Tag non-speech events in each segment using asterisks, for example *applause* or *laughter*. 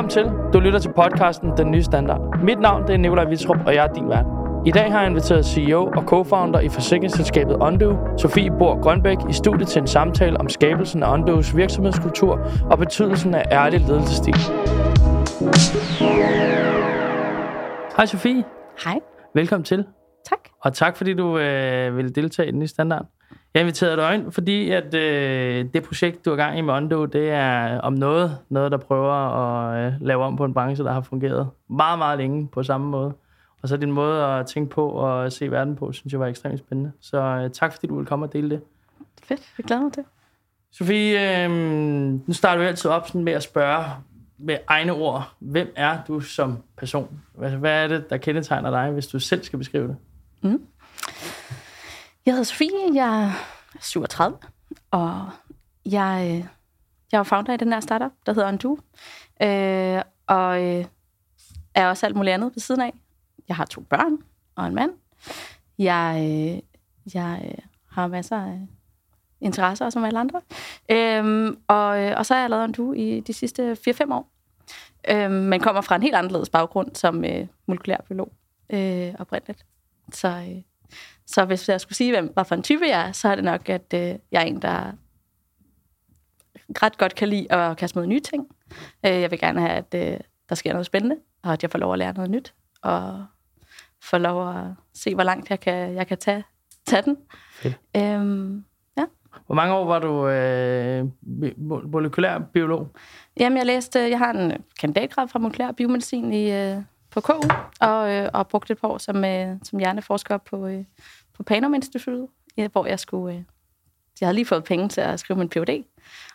Velkommen til. Du lytter til podcasten Den Nye Standard. Mit navn det er Nikolaj Vitrup, og jeg er din vært. I dag har jeg inviteret CEO og co-founder i forsikringsselskabet Ondo, Sofie Bor Grønbæk, i studiet til en samtale om skabelsen af Ondos virksomhedskultur og betydelsen af ærlig ledelsesstil. Hej Sofie. Hej. Velkommen til. Tak. Og tak fordi du øh, ville deltage i den nye standard. Jeg inviterede dig ind, fordi at øh, det projekt, du er gang i med Ondo, det er om noget, noget der prøver at øh, lave om på en branche, der har fungeret meget, meget længe på samme måde. Og så din måde at tænke på og se verden på, synes jeg var ekstremt spændende. Så øh, tak fordi du ville komme og dele det. Fedt, jeg glæder mig til. Sofie, øh, nu starter vi altid op sådan med at spørge med egne ord. Hvem er du som person? Altså, hvad er det, der kendetegner dig, hvis du selv skal beskrive det? Mm. Jeg hedder Sofie, jeg er 37, og jeg, øh, jeg er founder i den her startup, der hedder Undo, øh, og øh, er også alt muligt andet ved siden af. Jeg har to børn og en mand. Jeg, øh, jeg øh, har masser af interesser som alle andre. Øhm, og, øh, og så har jeg lavet Undo i de sidste 4-5 år. Øhm, men kommer fra en helt anderledes baggrund som øh, molekylærbiolog øh, oprindeligt. Så, øh, så hvis jeg skulle sige, hvem, hvad for en type jeg er, så er det nok, at øh, jeg er en, der ret godt kan lide at kaste med nye ting. Øh, jeg vil gerne have, at øh, der sker noget spændende, og at jeg får lov at lære noget nyt, og får lov at se, hvor langt jeg kan, jeg kan tage, tage den. Fedt. Øhm, ja. Hvor mange år var du øh, molekylær biolog? Jamen, jeg læste, jeg har en kandidatgrad fra molekylær biomedicin i, øh, på KU, og, øh, og brugte et par år som, øh, som hjerneforsker på, øh, på Panum Instituttet, hvor jeg skulle... Øh, jeg havde lige fået penge til at skrive min Ph.D.,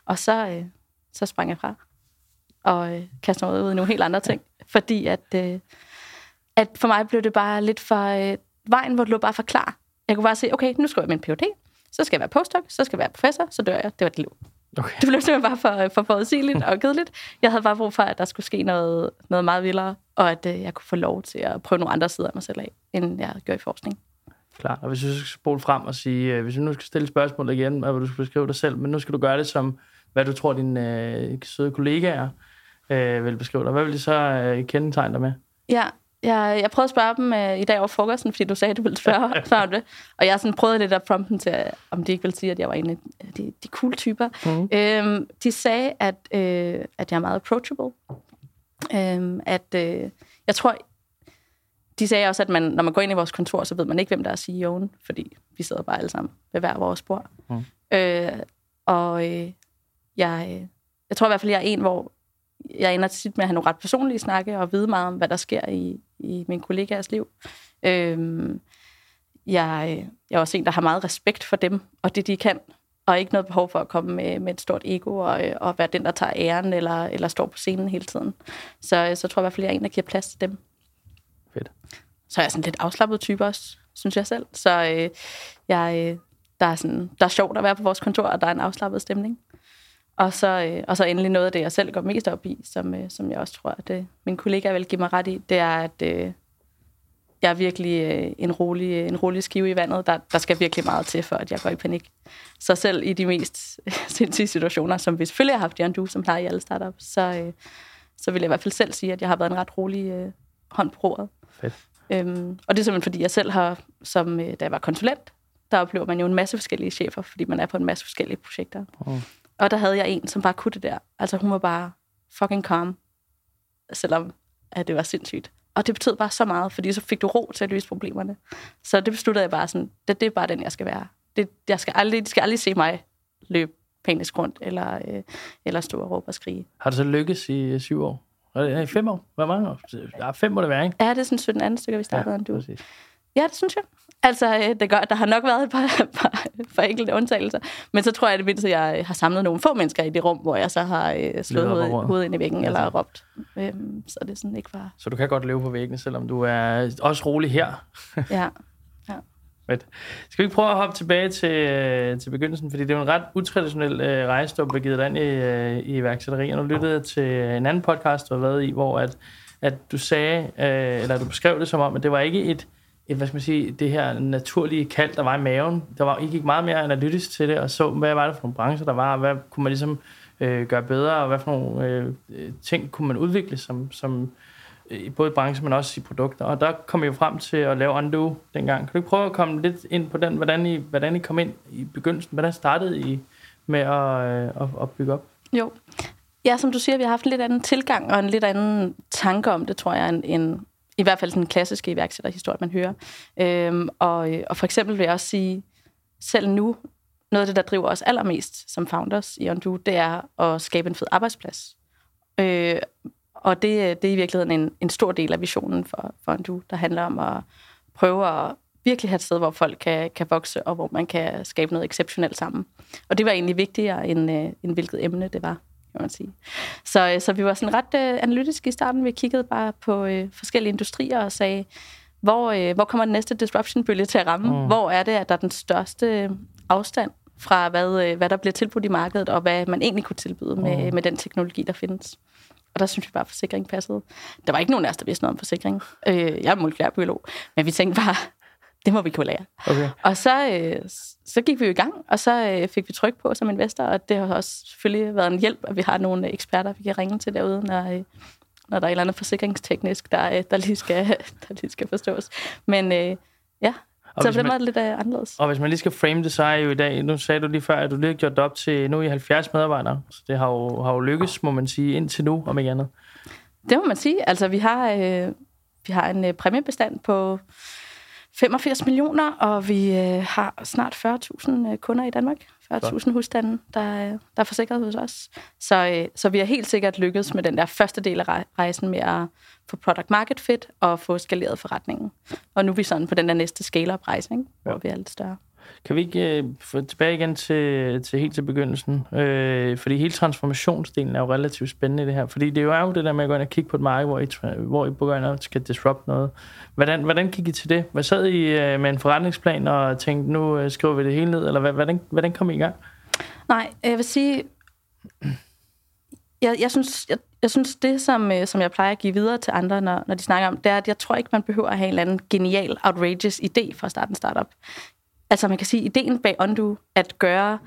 og så, øh, så sprang jeg fra og øh, kastede mig ud i nogle helt andre ting, fordi at, øh, at for mig blev det bare lidt for øh, vejen, hvor det lå bare for klar. Jeg kunne bare sige, okay, nu skal jeg min Ph.D., så skal jeg være postdoc, så skal jeg være professor, så dør jeg. Det var det liv. Okay. Det blev simpelthen bare for, for forudsigeligt og kedeligt. Jeg havde bare brug for, at der skulle ske noget, noget meget vildere, og at øh, jeg kunne få lov til at prøve nogle andre sider af mig selv af, end jeg gjort i forskning. Klart. Og hvis du skal spole frem og sige, øh, hvis du nu skal stille spørgsmål igen, hvad du skal beskrive dig selv, men nu skal du gøre det som, hvad du tror, dine øh, søde kollegaer øh, vil beskrive dig. Hvad vil de så øh, kendetegne dig med? Ja, jeg, jeg prøvede at spørge dem øh, i dag over frokosten, fordi du sagde, at du ville spørge, *laughs* spørge om det. Og jeg sådan prøvede lidt at prompte dem til, om de ikke ville sige, at jeg var en af de, de cool typer. Mm. Øhm, de sagde, at, øh, at jeg er meget approachable. Øhm, at øh, jeg tror, de sagde også, at man, når man går ind i vores kontor, så ved man ikke, hvem der er CEO'en, fordi vi sidder bare alle sammen ved hver vores bord. Mm. Øh, og øh, jeg, jeg tror i hvert fald, jeg er en, hvor jeg ender tit med at have nogle ret personlige snakke og vide meget om, hvad der sker i, i min kollegaers liv. Øhm, jeg, jeg er også en, der har meget respekt for dem og det, de kan, og ikke noget behov for at komme med, med et stort ego og, og være den, der tager æren eller, eller står på scenen hele tiden. Så, så tror jeg i hvert fald, jeg er en, der giver plads til dem. Fedt. Så er jeg sådan lidt afslappet type også, synes jeg selv. Så øh, jeg, der, er sådan, der er sjovt at være på vores kontor, og der er en afslappet stemning. Og så, øh, og så endelig noget af det, jeg selv går mest op i, som, øh, som jeg også tror, at øh, min kollega vil give mig ret i, det er, at øh, jeg er virkelig øh, en, rolig, en rolig skive i vandet. Der, der skal virkelig meget til, for at jeg går i panik. Så selv i de mest *laughs* sindssyge situationer, som vi selvfølgelig har haft i Andu, som plejer i alle startups, så, øh, så vil jeg i hvert fald selv sige, at jeg har været en ret rolig øh, hånd på roret. Fedt. Øhm, og det er simpelthen, fordi jeg selv har, som øh, da jeg var konsulent, der oplever man jo en masse forskellige chefer, fordi man er på en masse forskellige projekter. Oh. Og der havde jeg en, som bare kunne det der. Altså hun var bare fucking calm, selvom at det var sindssygt. Og det betød bare så meget, fordi så fik du ro til at løse problemerne. Så det besluttede jeg bare sådan, det, det er bare den, jeg skal være. Det, jeg skal aldrig, de skal aldrig se mig løbe panisk rundt, eller, øh, eller stå og råbe og skrige. Har det så lykkes i øh, syv år? I fem år? Hvor mange år? Ja, fem må det være, ikke? Ja, det er sådan 17 andre stykker, vi startede, ja, end du. Præcis. Ja, det synes jeg. Altså, øh, det gør, der har nok været et par, *laughs* par, par enkelte undtagelser. Men så tror jeg, det mindste, at jeg har samlet nogle få mennesker i det rum, hvor jeg så har øh, slået hovedet, hovedet ind i væggen eller råbt. Øhm, så det er sådan ikke bare... Så du kan godt leve på væggene, selvom du er også rolig her? *laughs* ja. ja. Right. Skal vi ikke prøve at hoppe tilbage til, øh, til begyndelsen? Fordi det er jo en ret utraditionel øh, rejse, du har begivet dig ind i, øh, i iværksætteri. Og nu lyttede jeg til en anden podcast, du har været i, hvor at, at du sagde, øh, eller du beskrev det som om, at det var ikke et, hvad skal man sige, det her naturlige kald, der var i maven. Der var, I gik meget mere analytisk til det, og så, hvad var det for nogle brancher, der var, og hvad kunne man ligesom øh, gøre bedre, og hvad for nogle øh, øh ting kunne man udvikle som, som øh, i både branche, men også i produkter. Og der kom jeg jo frem til at lave Undo dengang. Kan du ikke prøve at komme lidt ind på den, hvordan I, hvordan I kom ind i begyndelsen? Hvordan startede I med at, øh, at, at bygge op? Jo. Ja, som du siger, vi har haft en lidt anden tilgang og en lidt anden tanke om det, tror jeg, end, end i hvert fald den klassiske iværksætterhistorie, man hører. Øhm, og, øh, og for eksempel vil jeg også sige, selv nu, noget af det, der driver os allermest som founders i Undo, det er at skabe en fed arbejdsplads. Øh, og det, det er i virkeligheden en, en stor del af visionen for, for Undo, der handler om at prøve at virkelig have et sted, hvor folk kan, kan vokse, og hvor man kan skabe noget exceptionelt sammen. Og det var egentlig vigtigere, end, øh, end hvilket emne det var kan man sige. Så, øh, så vi var sådan ret øh, analytiske i starten. Vi kiggede bare på øh, forskellige industrier og sagde, hvor, øh, hvor kommer den næste disruption-bølge til at ramme? Mm. Hvor er det, at der er den største afstand fra, hvad, øh, hvad der bliver tilbudt i markedet, og hvad man egentlig kunne tilbyde med, mm. med den teknologi, der findes. Og der synes vi bare, at forsikring passede. Der var ikke nogen af os, der vidste noget om forsikring. Øh, jeg er molekylærbiolog, men vi tænkte bare, det må vi kunne lære. Okay. Og så, øh, så gik vi jo i gang, og så øh, fik vi tryk på som investor, og det har også selvfølgelig været en hjælp, at vi har nogle eksperter, vi kan ringe til derude, når, øh, når der er et eller andet forsikringsteknisk, der, øh, der, lige, skal, *laughs* der lige skal forstås. Men øh, ja, og så på den måde lidt uh, anderledes. Og hvis man lige skal frame det, så er jo i dag, nu sagde du lige før, at du lige har gjort det op til, nu i 70 medarbejdere, så det har jo, har jo lykkes, må man sige, indtil nu, om ikke andet. Det må man sige. Altså, vi har, øh, vi har en øh, præmiebestand på 85 millioner, og vi øh, har snart 40.000 øh, kunder i Danmark. 40.000 husstande, der, der er forsikret hos os. Så, øh, så vi har helt sikkert lykkedes med den der første del af rejsen med at få product market fit og få skaleret forretningen. Og nu er vi sådan på den der næste scale-up-rejse, ikke? hvor ja. vi er lidt større. Kan vi ikke øh, få tilbage igen til, til helt til begyndelsen? Øh, fordi hele transformationsdelen er jo relativt spændende i det her. Fordi det er jo det der med at gå ind og kigge på et marked, hvor I, hvor I begynder at skal disrupt noget. Hvordan, hvordan gik I til det? Hvad sad I øh, med en forretningsplan og tænkte, nu øh, skriver vi det hele ned? Eller hvordan, hvordan kom I i gang? Nej, jeg vil sige... Jeg, jeg, synes, jeg, jeg synes, det, som, øh, som jeg plejer at give videre til andre, når, når de snakker om, det er, at jeg tror ikke, man behøver at have en eller anden genial, outrageous idé for at starte en startup altså man kan sige, ideen bag Undo, at gøre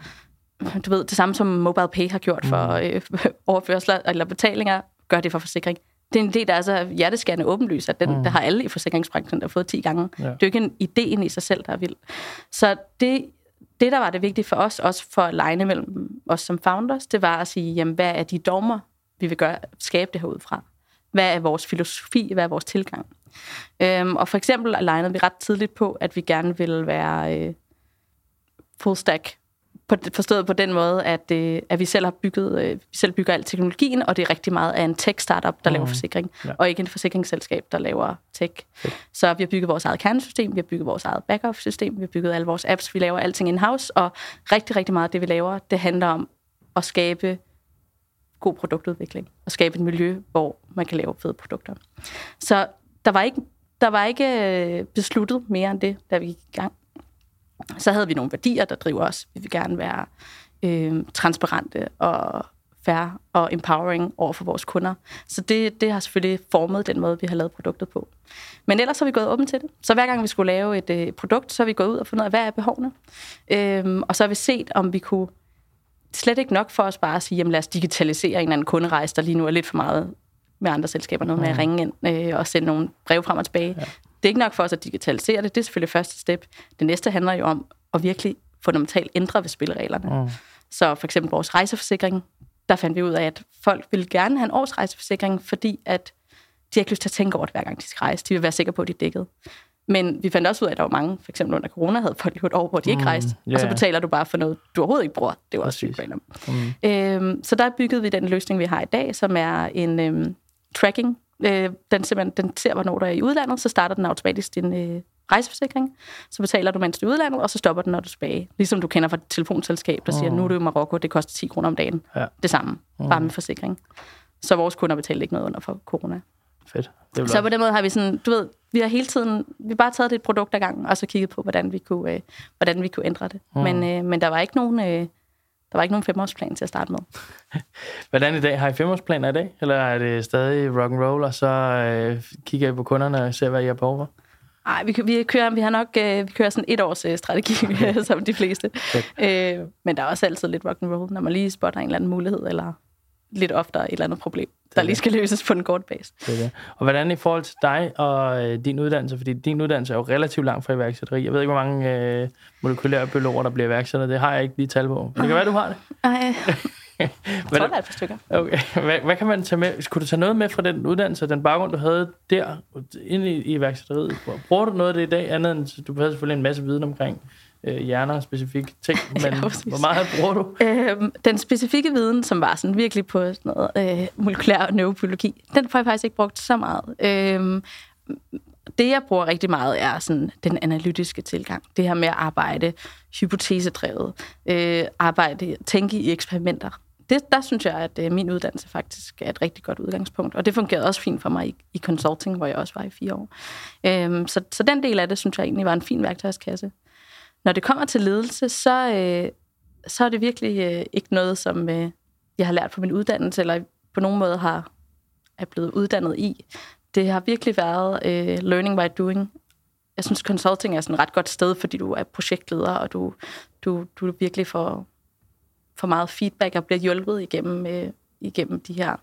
du ved, det samme som MobilePay har gjort for mm. øh, *laughs* overførsler eller betalinger, gør det for forsikring. Det er en idé, der er så hjerteskærende åbenlys, at den, mm. der har alle i forsikringsbranchen, der har fået 10 gange. Ja. Det er jo ikke en idé i sig selv, der er vild. Så det, det, der var det vigtige for os, også for at legne mellem os som founders, det var at sige, jamen, hvad er de dogmer, vi vil gøre, skabe det her ud fra? Hvad er vores filosofi? Hvad er vores tilgang? Øhm, og for eksempel alignede vi ret tidligt på, at vi gerne ville være øh, full stack. På, forstået på den måde, at, øh, at vi selv har bygget, øh, vi selv bygger al teknologien, og det er rigtig meget af en tech-startup, der mm. laver forsikring, ja. og ikke en forsikringsselskab, der laver tech. Okay. Så vi har bygget vores eget kernesystem, vi har bygget vores eget backup-system, vi har bygget alle vores apps, vi laver alting in-house, og rigtig, rigtig meget af det, vi laver, det handler om at skabe god produktudvikling, og skabe et miljø, hvor man kan lave fede produkter. Så der var ikke, der var ikke øh, besluttet mere end det, da vi gik i gang. Så havde vi nogle værdier, der driver os. Vi vil gerne være øh, transparente og fair og empowering over for vores kunder. Så det, det har selvfølgelig formet den måde, vi har lavet produktet på. Men ellers har vi gået åben til det. Så hver gang vi skulle lave et øh, produkt, så har vi gået ud og fundet ud af, hvad er behovene. Øhm, og så har vi set, om vi kunne slet ikke nok for os bare at sige, jamen lad os digitalisere en eller anden kunderejse, der lige nu er lidt for meget med andre selskaber, noget med at ringe ind øh, og sende nogle breve frem og tilbage. Ja. Det er ikke nok for os at digitalisere det, det er selvfølgelig første step. Det næste handler jo om at virkelig fundamentalt ændre ved spillereglerne. Mm. Så for eksempel vores rejseforsikring, der fandt vi ud af, at folk ville gerne have en års rejseforsikring, fordi at de har ikke lyst til at tænke over det, hver gang de skal rejse. De vil være sikre på, at de er dækket. Men vi fandt også ud af, at der var mange, for eksempel under corona, havde folk et år, hvor de ikke mm, rejste. Mm, yeah. Og så betaler du bare for noget, du overhovedet ikke bruger. Det var også sygt mm. øhm, Så der byggede vi den løsning, vi har i dag, som er en øhm, tracking. Øh, den, simpelthen, den ser, hvornår du er i udlandet, så starter den automatisk din øh, rejseforsikring. Så betaler du, mens du er i udlandet, og så stopper den, når du er tilbage. Ligesom du kender fra et telefonselskab, der siger, mm. nu er du i Marokko, det koster 10 kroner om dagen. Ja. Det samme, mm. bare med forsikring. Så vores kunder betaler ikke noget under for corona. Fedt. Det så på den måde har vi sådan, du ved, vi har hele tiden, vi har bare taget det et produkt ad gangen, og så kigget på, hvordan vi kunne, øh, hvordan vi kunne ændre det. Mm. Men, øh, men der var ikke nogen, øh, der var ikke nogen femårsplan til at starte med. *laughs* Hvordan i dag? Har I femårsplaner i dag? Eller er det stadig rock and roll og så øh, kigger I på kunderne og ser, hvad I har behov for? Nej, vi, vi, kører, vi har nok øh, vi kører sådan et års øh, strategi, *laughs* okay. som de fleste. Okay. Øh, men der er også altid lidt rock and roll, når man lige spotter en eller anden mulighed, eller lidt oftere et eller andet problem, der lige skal løses på den korte base. Det er det. Og hvordan i forhold til dig og øh, din uddannelse, fordi din uddannelse er jo relativt langt fra iværksætteri. Jeg ved ikke, hvor mange øh, molekylære biologer, der bliver iværksætter. Det har jeg ikke lige tal på. Men det kan være, du har det. *laughs* Nej. *laughs* jeg tror, der er et par stykker. Okay. Hvad, hvad kan man tage med? Skulle du tage noget med fra den uddannelse, den baggrund, du havde der, ind i, i iværksætteriet? Bruger du noget af det i dag, andet end du havde selvfølgelig en masse viden omkring øh, hjerner specifikke ting, *laughs* men ja, hvor meget bruger du? Øhm, den specifikke viden, som var sådan virkelig på sådan noget øh, molekylær neurobiologi, den får jeg faktisk ikke brugt så meget. Øhm, det, jeg bruger rigtig meget, er sådan den analytiske tilgang. Det her med at arbejde hypotesedrevet, øh, arbejde, tænke i eksperimenter. Det, der synes jeg, at øh, min uddannelse faktisk er et rigtig godt udgangspunkt. Og det fungerede også fint for mig i, i consulting, hvor jeg også var i fire år. Øhm, så, så den del af det, synes jeg egentlig var en fin værktøjskasse. Når det kommer til ledelse, så, øh, så er det virkelig øh, ikke noget, som øh, jeg har lært på min uddannelse, eller på nogen måde har er blevet uddannet i. Det har virkelig været øh, learning by doing. Jeg synes, consulting er sådan et ret godt sted, fordi du er projektleder, og du, du, du virkelig får, får meget feedback og bliver hjulpet igennem, øh, igennem de her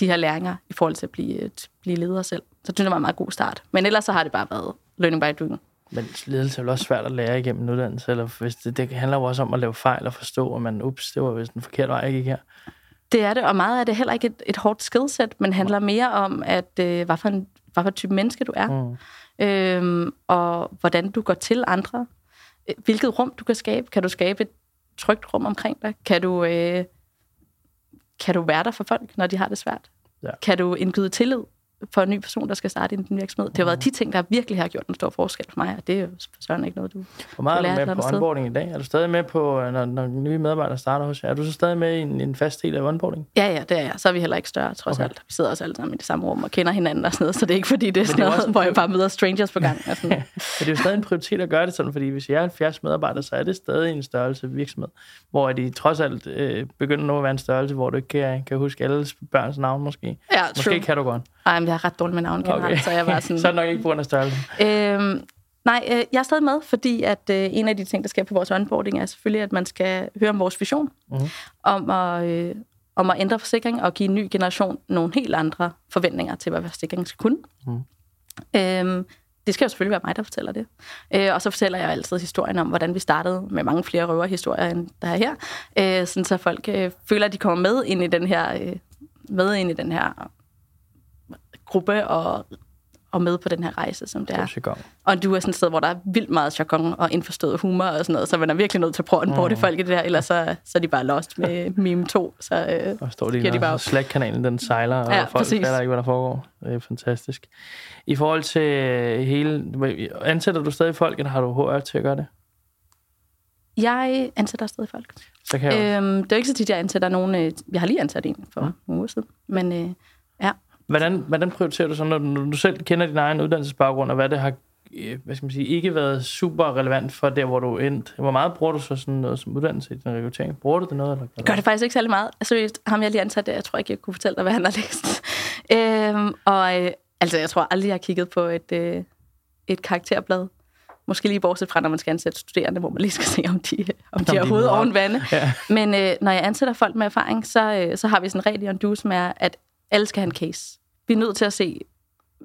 de her læringer i forhold til at blive, øh, at blive leder selv. Så det synes jeg var en meget god start. Men ellers så har det bare været learning by doing. Men ledelse er vel også svært at lære igennem en uddannelse, eller hvis det, det handler jo også om at lave fejl og forstå, at man, ups, det var vist en forkert vej, jeg gik her. Det er det, og meget af det heller ikke et, et hårdt skillset, men handler mere om, at øh, hvad, for en, hvad for en type menneske du er, mm. øhm, og hvordan du går til andre. Hvilket rum du kan skabe. Kan du skabe et trygt rum omkring dig? Kan du, øh, kan du være der for folk, når de har det svært? Ja. Kan du indgyde tillid? For en ny person, der skal starte i din virksomhed. Det har været de ting, der virkelig har gjort en stor forskel for mig, og det er jo søren ikke noget, du Hvor meget er du med på onboarding i dag? Er du stadig med på, når, når nye medarbejdere starter hos jer? Er du så stadig med i en, en fast del af onboarding? Ja, ja, det er jeg. Så er vi heller ikke større, trods okay. alt. Vi sidder også alle sammen i det samme rum og kender hinanden og sådan noget, så det er ikke fordi, det er sådan noget, hvor jeg bare møder strangers på gang. Og sådan. *laughs* Men det er jo stadig en prioritet at gøre det sådan, fordi hvis jeg er 70 medarbejdere, så er det stadig en størrelse virksomhed, hvor de trods alt øh, begynder nu at være en størrelse, hvor du ikke kan, kan huske alle børns navn måske. Ja, måske true. kan du godt. Ej, men jeg er ret dårlig med navn generelt, okay. så jeg var *laughs* sådan... så er det nok ikke på grund af størrelse. Øhm, nej, øh, jeg er stadig med, fordi at øh, en af de ting, der sker på vores onboarding, er selvfølgelig, at man skal høre om vores vision, mm-hmm. om, at, øh, om at ændre forsikring og give en ny generation nogle helt andre forventninger til, hvad forsikring skal kunne. Mm. Øhm, det skal jo selvfølgelig være mig, der fortæller det. Øh, og så fortæller jeg altid historien om, hvordan vi startede med mange flere røverhistorier, end der er her. Øh, sådan så folk øh, føler, at de kommer med ind i den her, øh, med ind i den her gruppe og, og med på den her rejse, som det er. Og du er sådan et sted, hvor der er vildt meget jargon og indforstået humor og sådan noget, så man er virkelig nødt til at prøve at mm. det folk i det der, ellers så, så er de bare lost med *laughs* meme 2. Så, øh, og står de, de bare Slack-kanalen, den sejler, og ja, folk præcis. fatter ikke, hvad der foregår. Det er fantastisk. I forhold til hele... Ansætter du stadig folk, eller har du HR til at gøre det? Jeg ansætter stadig folk. Så kan jeg øhm, det er ikke så tit, jeg ansætter nogen... Øh, jeg har lige ansat en for ja. nogle uger siden. Men øh, ja, Hvordan, hvordan prioriterer du så, når du, når du selv kender din egen uddannelsesbaggrund, og hvad det har øh, hvad skal man sige, ikke været super relevant for der, hvor du er endt. Hvor meget bruger du så sådan noget som uddannelse i din rekruttering? Bruger du det noget? Eller? Jeg gør det faktisk ikke særlig meget. Altså, ham jeg lige ansat, jeg tror ikke, jeg kunne fortælle dig, hvad han har læst. *laughs* øhm, og øh, altså, jeg tror aldrig, jeg har kigget på et, øh, et karakterblad. Måske lige bortset fra, når man skal ansætte studerende, hvor man lige skal se, om de, om de har hovedet oven vande. Ja. Men øh, når jeg ansætter folk med erfaring, så, øh, så har vi sådan en regel i som er, at alle skal have en case. Vi er nødt til at se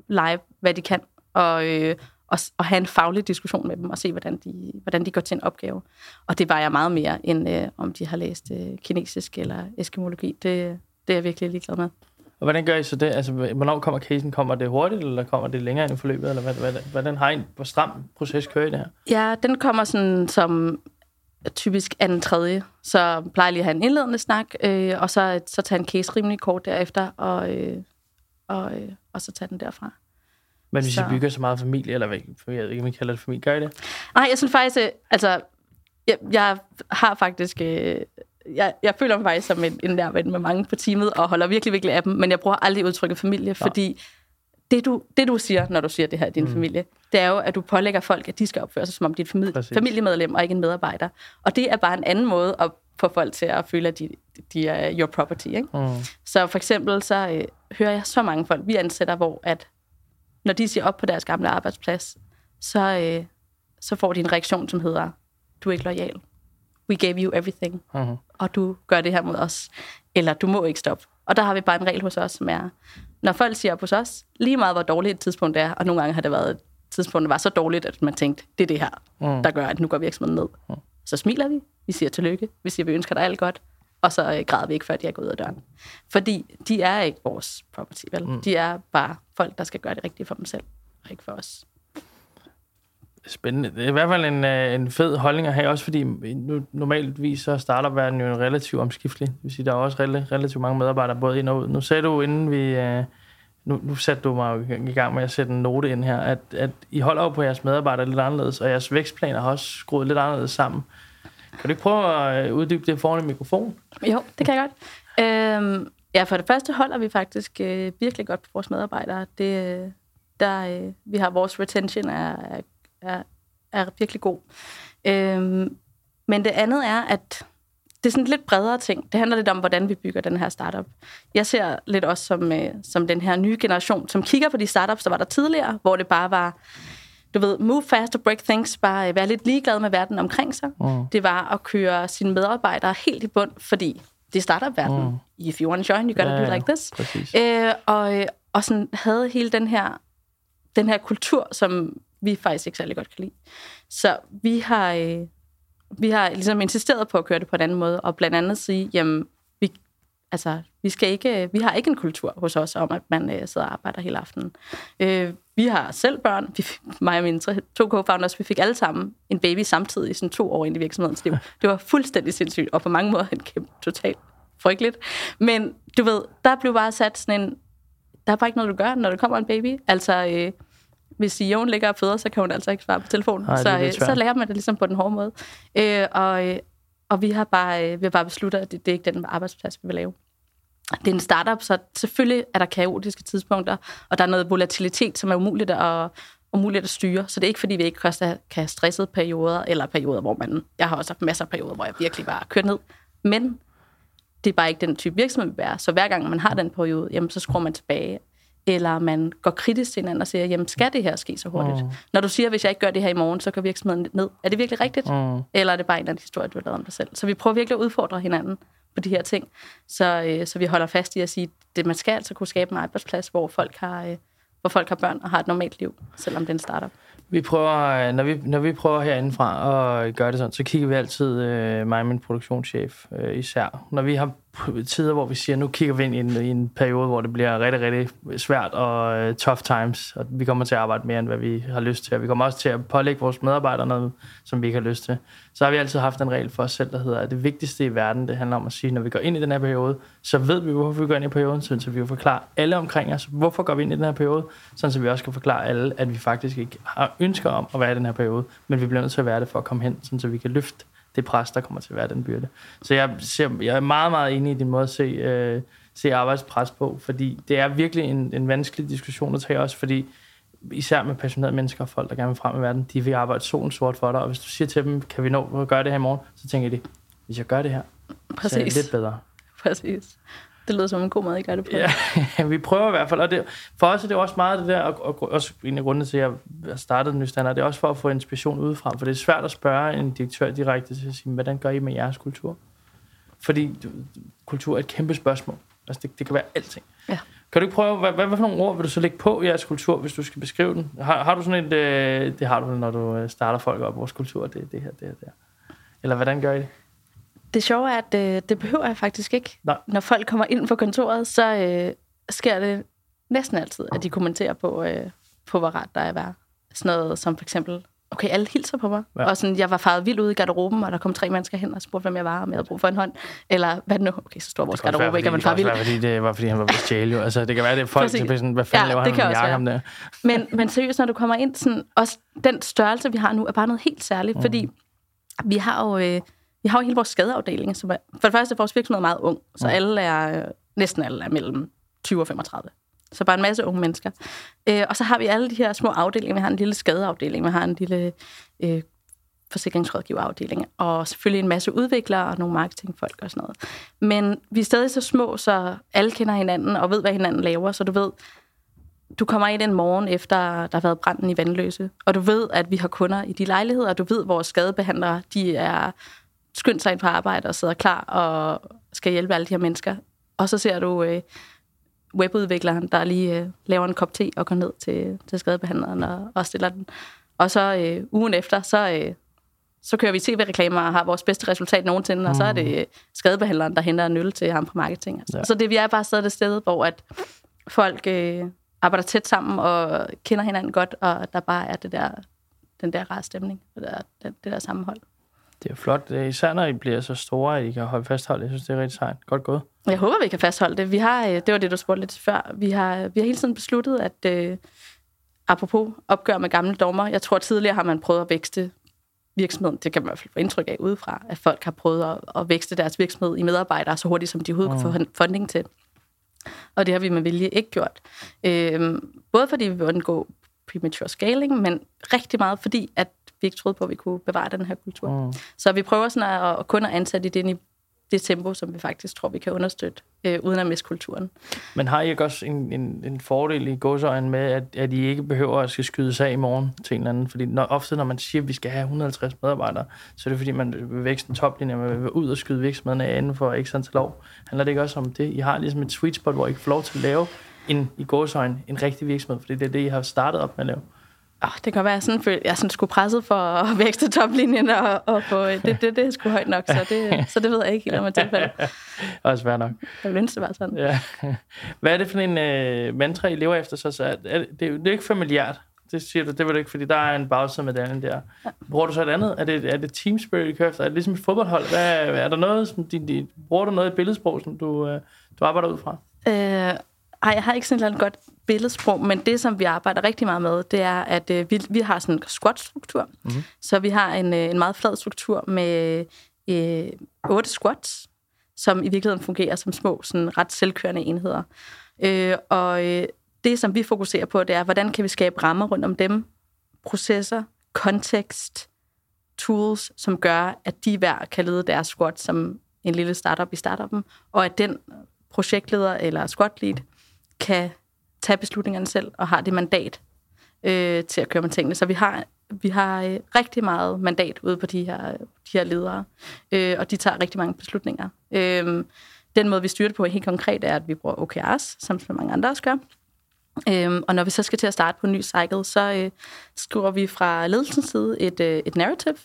live, hvad de kan, og, øh, og, og have en faglig diskussion med dem, og se, hvordan de, hvordan de går til en opgave. Og det var jeg meget mere, end øh, om de har læst øh, kinesisk eller eskimologi. Det, det er jeg virkelig ligeglad med. Og hvordan gør I så det? Altså, hvornår kommer casen? Kommer det hurtigt, eller kommer det længere ind i forløbet? Eller hvad, hvad, hvordan har I en hvor stram proces kører i det her? Ja, den kommer sådan som typisk anden tredje. Så plejer jeg lige at have en indledende snak, øh, og så, så tage en case rimelig kort derefter, og, øh, og, øh, og så tage den derfra. Men hvis så... I bygger så meget familie, eller hvad, jeg ved ikke, I kalder det familie, gør I det? Nej, jeg synes faktisk, øh, altså, jeg, jeg har faktisk, øh, jeg, jeg føler mig faktisk som en, en nær ven med mange på teamet, og holder virkelig, virkelig af dem, men jeg bruger aldrig udtrykket familie, ja. fordi det du, det du siger, når du siger det her i din mm. familie, det er jo, at du pålægger folk, at de skal opføre sig som om de er et familie, familiemedlem og ikke en medarbejder. Og det er bare en anden måde at få folk til at føle, at de, de er your property. Ikke? Mm. Så for eksempel så øh, hører jeg så mange folk, vi ansætter, hvor at når de siger op på deres gamle arbejdsplads, så, øh, så får de en reaktion, som hedder, du er ikke lojal. We gave you everything. Mhm. Og du gør det her mod os. Eller du må ikke stoppe. Og der har vi bare en regel hos os, som er, når folk siger hos os, lige meget hvor dårligt et tidspunkt er, og nogle gange har det været et tidspunkt, der var så dårligt, at man tænkte, det er det her, Mm. der gør, at nu går virksomheden ned. Så smiler vi, vi siger tillykke, vi siger, vi ønsker dig alt godt, og så øh, græder vi ikke, før de er gået ud af døren. Fordi de er ikke vores property, vel? Mm. De er bare folk, der skal gøre det rigtige for dem selv, og ikke for os. Spændende. Det er i hvert fald en, øh, en fed holdning at have, også fordi nu, normalvis så starter verden jo relativt omskiftelig. Det vil sige, der er også relativt mange medarbejdere både ind og ud. Nu sagde du, inden vi... Øh, nu, nu satte du mig jo i gang med at sætte en note ind her, at, at I holder jo på jeres medarbejdere lidt anderledes, og jeres vækstplaner har også skruet lidt anderledes sammen. Kan du ikke prøve at øh, uddybe det foran en mikrofon? Jo, det kan jeg godt. Øhm, ja, for det første holder vi faktisk øh, virkelig godt på vores medarbejdere. Det, der, øh, vi har vores retention er, er, er, er virkelig god. Øhm, men det andet er, at det er sådan lidt bredere ting. Det handler lidt om, hvordan vi bygger den her startup. Jeg ser lidt også som, øh, som den her nye generation, som kigger på de startups, der var der tidligere, hvor det bare var, du ved, move fast og break things, bare øh, være lidt ligeglad med verden omkring sig. Mm. Det var at køre sine medarbejdere helt i bund, fordi det er startup-verden. Mm. If you want to join, you gotta Ja, do like this. præcis. Øh, og, øh, og sådan havde hele den her, den her kultur, som vi faktisk ikke særlig godt kan lide. Så vi har, øh, vi har ligesom insisteret på at køre det på en anden måde, og blandt andet sige, jamen, vi, altså, vi, skal ikke, øh, vi har ikke en kultur hos os om, at man øh, sidder og arbejder hele aftenen. Øh, vi har selv børn, vi, mig og mine tre- to co-founders, vi fik alle sammen en baby samtidig, sådan to år ind i virksomhedens liv. Det var fuldstændig sindssygt, og på mange måder en kæmpe totalt frygteligt. Men du ved, der blev bare sat sådan en, der er bare ikke noget, du gør, når der kommer en baby. Altså, øh, hvis Jon ligger og føder, så kan hun altså ikke svare på telefonen. Nej, så, øh, så lærer man det ligesom på den hårde måde. Øh, og, øh, og vi har bare, øh, vi har bare besluttet, at det, det er ikke den arbejdsplads, vi vil lave. Det er en startup, så selvfølgelig er der kaotiske tidspunkter, og der er noget volatilitet, som er umuligt at, umuligt at styre. Så det er ikke, fordi vi ikke kan have stressede perioder, eller perioder, hvor man... Jeg har også haft masser af perioder, hvor jeg virkelig bare kørt ned. Men det er bare ikke den type virksomhed, vi er. Så hver gang man har den periode, jamen, så skruer man tilbage. Eller man går kritisk til hinanden og siger, jamen, skal det her ske så hurtigt? Mm. Når du siger, hvis jeg ikke gør det her i morgen, så går virksomheden lidt ned. Er det virkelig rigtigt? Mm. Eller er det bare en eller anden historie, du har lavet om dig selv? Så vi prøver virkelig at udfordre hinanden på de her ting. Så, øh, så vi holder fast i at sige, at man skal altså kunne skabe en arbejdsplads, hvor folk har, øh, hvor folk har børn og har et normalt liv, selvom det er en startup. Vi prøver, øh, når vi, når vi prøver herindefra at gøre det sådan, så kigger vi altid, øh, mig og min produktionschef øh, især, når vi har tider, hvor vi siger, nu kigger vi ind i en, i en periode, hvor det bliver rigtig, rigtig svært og øh, tough times, og vi kommer til at arbejde mere, end hvad vi har lyst til, og vi kommer også til at pålægge vores medarbejdere noget, som vi ikke har lyst til. Så har vi altid haft en regel for os selv, der hedder, at det vigtigste i verden, det handler om at sige, når vi går ind i den her periode, så ved vi, hvorfor vi går ind i perioden, sådan, så vi kan forklare alle omkring os, hvorfor går vi ind i den her periode, sådan så vi også kan forklare alle, at vi faktisk ikke har ønsker om at være i den her periode, men vi bliver nødt til at være det for at komme hen, sådan så vi kan løfte det pres, der kommer til at være den byrde. Så jeg, ser, jeg er meget, meget enig i din måde at se, øh, se arbejdspres på, fordi det er virkelig en, en vanskelig diskussion at tage også, fordi især med passionerede mennesker og folk, der gerne vil frem i verden, de vil arbejde solen sort for dig, og hvis du siger til dem, kan vi nå at gøre det her i morgen, så tænker de, hvis jeg gør det her, så er det Præcis. lidt bedre. Præcis. Det lyder som en god måde, I gør det på. Ja, *laughs* vi prøver i hvert fald, og det, for os er det også meget det der, og, og også en af grundene til, at jeg startede den nye standard, det er også for at få inspiration udefra, for det er svært at spørge en direktør direkte til at sige, hvordan gør I med jeres kultur? Fordi du, kultur er et kæmpe spørgsmål. Altså, det, det kan være alting. Ja. Kan du ikke prøve, hvad, hvad, hvad for nogle ord vil du så lægge på jeres kultur, hvis du skal beskrive den? Har, har du sådan et, øh, det har du, når du øh, starter folk op, vores kultur, det er det her, det her, det her. Eller hvordan gør I det? Det sjove er, at øh, det behøver jeg faktisk ikke. Nej. Når folk kommer ind på kontoret, så øh, sker det næsten altid, at de kommenterer på, øh, på hvor rart der er at være. Sådan noget som for eksempel, okay, alle hilser på mig. Ja. Og sådan, jeg var faret vildt ude i garderoben, og der kom tre mennesker hen og spurgte, hvem jeg var, om jeg havde brug for en hånd. Eller hvad nu? Okay, så stor vores Det garderobe, ikke? være, man fordi, faret det kan vild. også være, fordi det var, fordi han var ved at stjæle, jo. Altså, det kan være, det er folk, der sådan, hvad fanden Ja, laver det han med jakke om der? Men, men seriøst, når du kommer ind, sådan, også den størrelse, vi har nu, er bare noget helt særligt, mm. fordi vi har jo, øh, vi har jo hele vores skadeafdeling, som er, for det første er vores virksomhed meget ung, så Mm. alle er, næsten alle er mellem 20 og 35. Så bare en masse unge mennesker. Øh, og så har vi alle de her små afdelinger. Vi har en lille skadeafdeling, vi har en lille øh, forsikringsrådgiverafdeling, og selvfølgelig en masse udviklere og nogle marketingfolk og sådan noget. Men vi er stadig så små, så alle kender hinanden og ved, hvad hinanden laver, så du ved, du kommer ind en morgen efter, der har været branden i Vandløse, og du ved, at vi har kunder i de lejligheder, og du ved, at vores skadebehandlere, de er skyndt sig ind på arbejde og sidder klar og skal hjælpe alle de her mennesker. Og så ser du øh, webudvikleren, der lige øh, laver en kop te og går ned til, til skadebehandleren og, og stiller den. Og så øh, ugen efter, så, øh, så kører vi tv-reklamer og har vores bedste resultat nogensinde, mm. og så er det øh, skadebehandleren, der henter en øl til ham på marketing. Altså. Ja. Så det, vi er bare stadig det sted, hvor at folk øh, arbejder tæt sammen og kender hinanden godt, og der bare er det der, den der rare stemning, det der, det, det der sammenhold. Det er flot, især når I bliver så store, at I kan holde fastholde. Jeg synes, det er rigtig sejt. Godt gået. Jeg håber, vi kan fastholde det. Vi har, øh, det var det, du spurgte lidt før. Vi har, vi har hele tiden besluttet, at øh, apropos opgør med gamle dommer, jeg tror tidligere har man prøvet at vækste virksomheden, det kan man i hvert fald få indtryk af udefra, at folk har prøvet at, at vækste deres virksomhed i medarbejdere så hurtigt, som de overhovedet mm. kunne få funding til. Og det har vi med vilje ikke gjort. Øhm, både fordi vi vil undgå premature scaling, men rigtig meget fordi, at vi ikke troede på, at vi kunne bevare den her kultur. Mm. Så vi prøver sådan at, at kun at ansætte det i det tempo, som vi faktisk tror, vi kan understøtte, øh, uden at miste kulturen. Men har I ikke også en, en, en fordel i godsøjen med, at, at I ikke behøver at skal skyde sig i morgen til en eller anden? Fordi når, ofte, når man siger, at vi skal have 150 medarbejdere, så er det fordi, man vil vækste en toplinje, man vil ud og skyde virksomheden af inden for ikke antal år. Handler det ikke også om det? I har ligesom et sweet spot, hvor I kan få lov til at lave en, i godsøjen en rigtig virksomhed, fordi det er det, I har startet op med at lave. Oh, det kan være, at jeg, sådan, jeg sådan skulle presset for at *laughs* vækste toplinjen, og, og få, *laughs* det, det, det er sgu højt nok, så det, så det ved jeg ikke helt om at tilfælde. *laughs* Også svært nok. Jeg ville ønske, det var sådan. Ja. Hvad er det for en uh, mantra, I lever efter? Så, så er, det, det er ikke familiært, det siger du, det var det ikke, fordi der er en bagside med den der. Bruger du så et andet? Er det, er det team spirit, I kører efter? Er det ligesom et fodboldhold? Hvad, er der noget, som din, din, bruger du noget i billedsprog, som du, uh, du arbejder ud fra? Øh, ej, jeg har ikke sådan et godt billedsprog, men det, som vi arbejder rigtig meget med, det er, at øh, vi, vi har sådan en squat-struktur. Mm-hmm. Så vi har en, øh, en meget flad struktur med øh, otte squats, som i virkeligheden fungerer som små, sådan ret selvkørende enheder. Øh, og øh, det, som vi fokuserer på, det er, hvordan kan vi skabe rammer rundt om dem, processer, kontekst, tools, som gør, at de hver kan lede deres squat som en lille startup i startupen, og at den projektleder eller squat lead kan tage beslutningerne selv og har det mandat øh, til at køre med tingene. Så vi har, vi har øh, rigtig meget mandat ude på de her, de her ledere, øh, og de tager rigtig mange beslutninger. Øh, den måde, vi styrer det på helt konkret, er, at vi bruger OKRs, som så mange andre også gør. Øhm, og når vi så skal til at starte på en ny cycle, så øh, skriver vi fra ledelsens side et, øh, et narrative.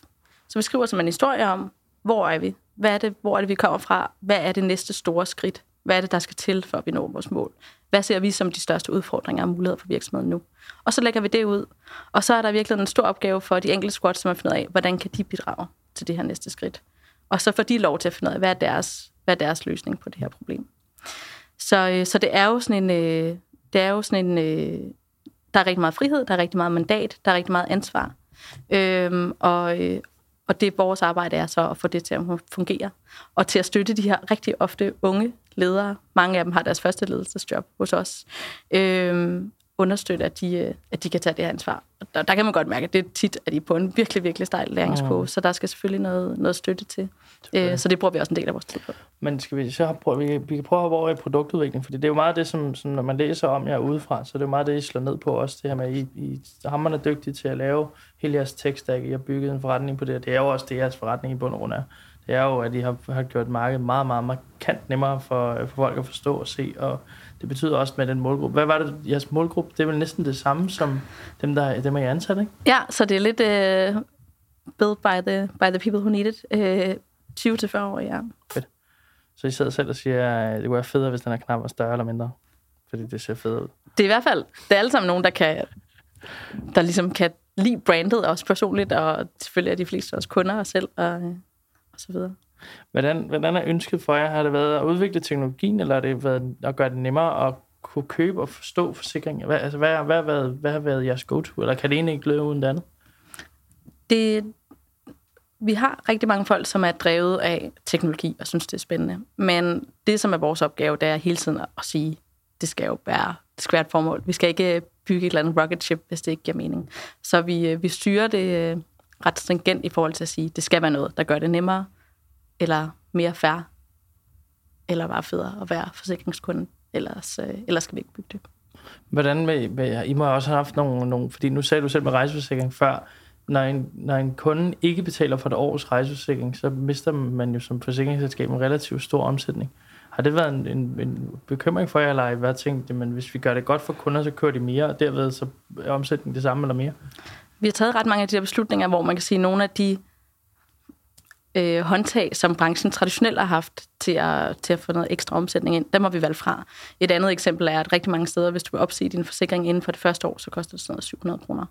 Så vi skriver som en historie om, hvor er vi? Hvad er det, hvor er det, vi kommer fra? Hvad er det næste store skridt? Hvad er det, der skal til, for at vi når vores mål? Hvad ser vi som de største udfordringer og muligheder for virksomheden nu? Og så lægger vi det ud. Og så er der virkelig en stor opgave for de enkelte squads, som at finde ud af, hvordan kan de bidrage til det her næste skridt. Og så får de lov til at finde ud af, hvad er deres, hvad er deres løsning på det her problem. Så, øh, så det er jo sådan en... Øh, det er jo sådan en... Øh, der er rigtig meget frihed, der er rigtig meget mandat, der er rigtig meget ansvar. Øhm, og, og det vores arbejde er så at få det til at fungere. Og til at støtte de her rigtig ofte unge ledere, mange af dem har deres første ledelsesjob hos os, øh, understøtte, at de, øh, at de kan tage det her ansvar. Og der, der kan man godt mærke, at det er tit, at de er på en virkelig, virkelig stejl læringskurve, mm. så der skal selvfølgelig noget, noget støtte til. Øh, så det bruger vi også en del af vores tid på. Men skal vi så prøve, vi, vi kan prøve at hoppe over i produktudvikling, fordi det er jo meget det, som, som når man læser om jer udefra, så det er jo meget det, I slår ned på også, det her med, at I, I hammerne dygtige til at lave hele jeres tech-stack, I har bygget en forretning på det, det er jo også det, jeres forretning i bund og grund er det er jo, at de har, har gjort markedet meget, meget markant nemmere for, for folk at forstå og se, og det betyder også med den målgruppe. Hvad var det, jeres målgruppe? Det er vel næsten det samme som dem, der dem er I ansat, ikke? Ja, så det er lidt uh, built by the, by the people who need it. Uh, 20-40 år, ja. Fedt. Så I sidder selv og siger, at det kunne være federe, hvis den her knap var større eller mindre? Fordi det ser fedt ud. Det er i hvert fald, det er alle sammen nogen, der kan, der ligesom kan lide brandet også personligt, og selvfølgelig er de fleste også kunder og selv, og og så videre. Hvordan, hvordan er ønsket for jer? Har det været at udvikle teknologien, eller har det været at gøre det nemmere at kunne købe og forstå forsikringer? Hvad, altså, hvad, hvad, hvad, hvad har været jeres go-to, eller kan det egentlig ikke løbe uden det andet? Det, vi har rigtig mange folk, som er drevet af teknologi og synes, det er spændende. Men det, som er vores opgave, det er hele tiden at sige, det skal jo være, det skal være et formål. Vi skal ikke bygge et eller andet rocket ship, hvis det ikke giver mening. Så vi, vi styrer det ret stringent i forhold til at sige, det skal være noget, der gør det nemmere, eller mere fair, eller bare federe at være forsikringskunde, ellers, øh, ellers skal vi ikke bygge det. Hvordan med, med, I må også have haft nogle, nogle, fordi nu sagde du selv med rejseforsikring før, når en, når en kunde ikke betaler for et års rejseforsikring, så mister man jo som forsikringsselskab en relativt stor omsætning. Har det været en, en, en bekymring for jer, eller har I været tænkt, at hvis vi gør det godt for kunder, så kører de mere, og derved så er omsætningen det samme eller mere? Vi har taget ret mange af de her beslutninger, hvor man kan sige, at nogle af de øh, håndtag, som branchen traditionelt har haft til at, til at få noget ekstra omsætning ind, dem har vi valgt fra. Et andet eksempel er, at rigtig mange steder, hvis du vil opsige din forsikring inden for det første år, så koster det sådan noget 700 kroner.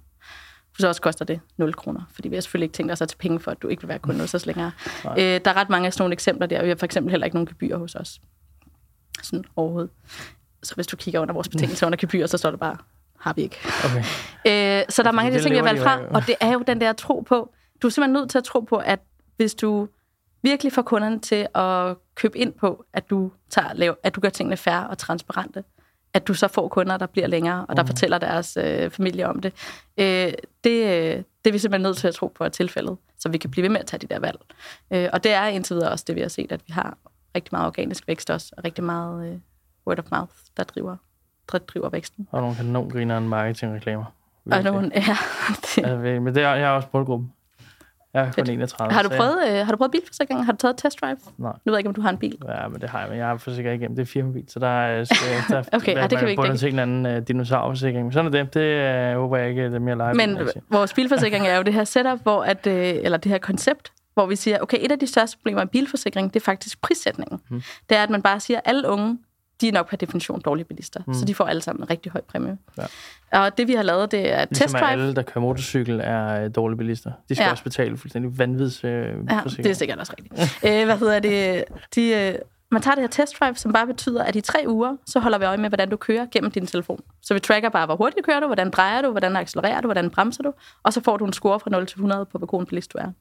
Så også koster det 0 kroner, fordi vi har selvfølgelig ikke tænkt os at tage penge for, at du ikke vil være kunde hos os længere. Øh, der er ret mange af sådan nogle eksempler der. Vi har for eksempel heller ikke nogen gebyr hos os. Sådan overhovedet. Så hvis du kigger under vores betingelser under gebyr, så står der bare, har vi ikke. Okay. *laughs* Øh, så der er mange af de ting, vi har valgt fra, og det er jo den der tro på, du er simpelthen nødt til at tro på, at hvis du virkelig får kunderne til at købe ind på, at du, tager, lav, at du gør tingene færre og transparente, at du så får kunder, der bliver længere, og der mm. fortæller deres øh, familie om det. Øh, det, øh, det er vi simpelthen nødt til at tro på er tilfældet, så vi kan blive ved med at tage de der valg. Øh, og det er indtil videre også det, vi har set, at vi har rigtig meget organisk vækst også, og rigtig meget øh, word of mouth, der driver, der driver væksten. Og nogle kanon griner en marketingreklamer. Og nogle, *laughs* ja. Det. Altså, men det er, jeg er også målgruppen. Jeg er kun 31. Har du, prøvet, øh, har du prøvet bilforsikring? Har du taget test drive? Nej. Nu ved jeg ikke, om du har en bil. Ja, men det har jeg, men jeg har forsikret igennem. Det er firmabil, så der er... Så der, *laughs* okay, ja, det kan vi ikke dække. en anden uh, dinosaurforsikring. Men sådan er det. Det uh, håber jeg ikke, det er mere live. Men vores bilforsikring er jo det her setup, hvor at, uh, eller det her koncept, hvor vi siger, okay, et af de største problemer med bilforsikring, det er faktisk prissætningen. Hmm. Det er, at man bare siger, at alle unge, de er nok per definition dårlige bilister. Mm. Så de får alle sammen en rigtig høj præmie. Ja. Og det vi har lavet, det er ligesom test drive. alle, der kører motorcykel, er øh, dårlige bilister. De skal ja. også betale fuldstændig vanvids øh, Ja, det er sikkert også rigtigt. Æ, *laughs* hvad hedder det? De, øh, man tager det her test drive, som bare betyder, at i tre uger, så holder vi øje med, hvordan du kører gennem din telefon. Så vi tracker bare, hvor hurtigt kører du, hvordan drejer du, hvordan accelererer du, hvordan bremser du, og så får du en score fra 0 til 100 på, hvor god en bilist du er.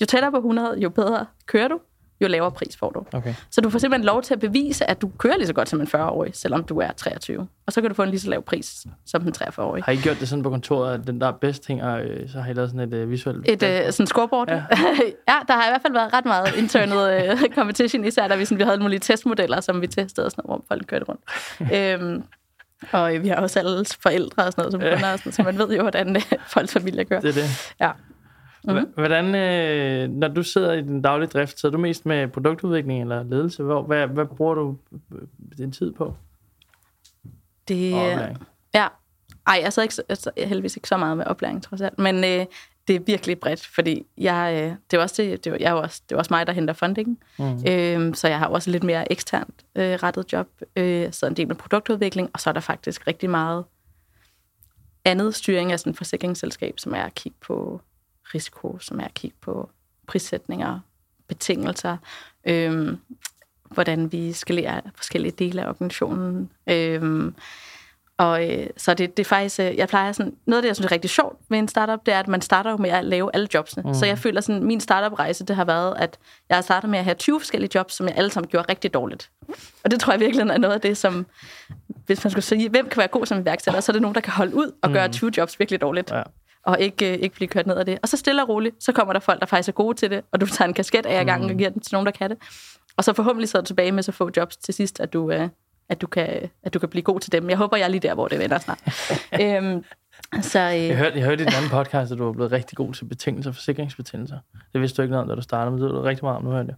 Jo tættere på 100, jo bedre kører du, jo lavere pris får du. Okay. Så du får simpelthen lov til at bevise, at du kører lige så godt som en 40-årig, selvom du er 23. Og så kan du få en lige så lav pris som en 43-årig. Har I gjort det sådan på kontoret, at den der er bedst ting, og øh, så har I lavet sådan et uh, visuelt... Et uh, sådan scoreboard? Ja. *laughs* ja, der har i hvert fald været ret meget internal uh, *laughs* competition, især da vi, sådan, vi havde nogle testmodeller, som vi testede, og sådan noget, hvor folk kørte rundt. *laughs* øhm, og vi har også alle forældre og sådan noget, som kunder, sådan, så man ved jo, hvordan uh, folks familie kører. Det er det. Ja. Mm-hmm. Hvordan, øh, når du sidder i den daglige drift, sidder du mest med produktudvikling eller ledelse? Hvor, hvad, hvad bruger du øh, din tid på? Det, ja. Ej, jeg sidder ikke, jeg sidder heldigvis ikke så meget med oplæring, trods alt. Men øh, det er virkelig bredt, fordi jeg, øh, det, er også det, det, jeg er også, det er også mig, der henter funding. Mm. Øh, så jeg har også lidt mere eksternt øh, rettet job. Øh, så en del med produktudvikling, og så er der faktisk rigtig meget andet styring af sådan et forsikringsselskab, som er at kigge på risiko, som er at kigge på prissætninger, betingelser, øh, hvordan vi skalerer forskellige dele af organisationen. Øh, og øh, så det, det er faktisk, øh, jeg plejer sådan, noget af det, jeg synes er rigtig sjovt ved en startup, det er, at man starter med at lave alle jobsene. Mm. Så jeg føler sådan, min startup-rejse, det har været, at jeg har startet med at have 20 forskellige jobs, som jeg alle sammen gjorde rigtig dårligt. Og det tror jeg virkelig er noget af det, som, hvis man skulle sige, hvem kan være god som iværksætter, så er det nogen, der kan holde ud og gøre 20 mm. jobs virkelig dårligt. Ja og ikke, øh, ikke blive kørt ned af det. Og så stille og roligt, så kommer der folk, der faktisk er gode til det, og du tager en kasket af i gang og mm. giver den til nogen, der kan det. Og så forhåbentlig sidder du tilbage med så få jobs til sidst, at du, øh, at du, kan, at du kan blive god til dem. Jeg håber, jeg er lige der, hvor det vender snart. *laughs* øhm, så, øh... jeg, hørte, jeg hørte i den anden podcast, at du var blevet rigtig god til betingelser, forsikringsbetingelser. Det vidste du ikke noget om, da du startede, men det ved du rigtig meget om nu, hørte jeg.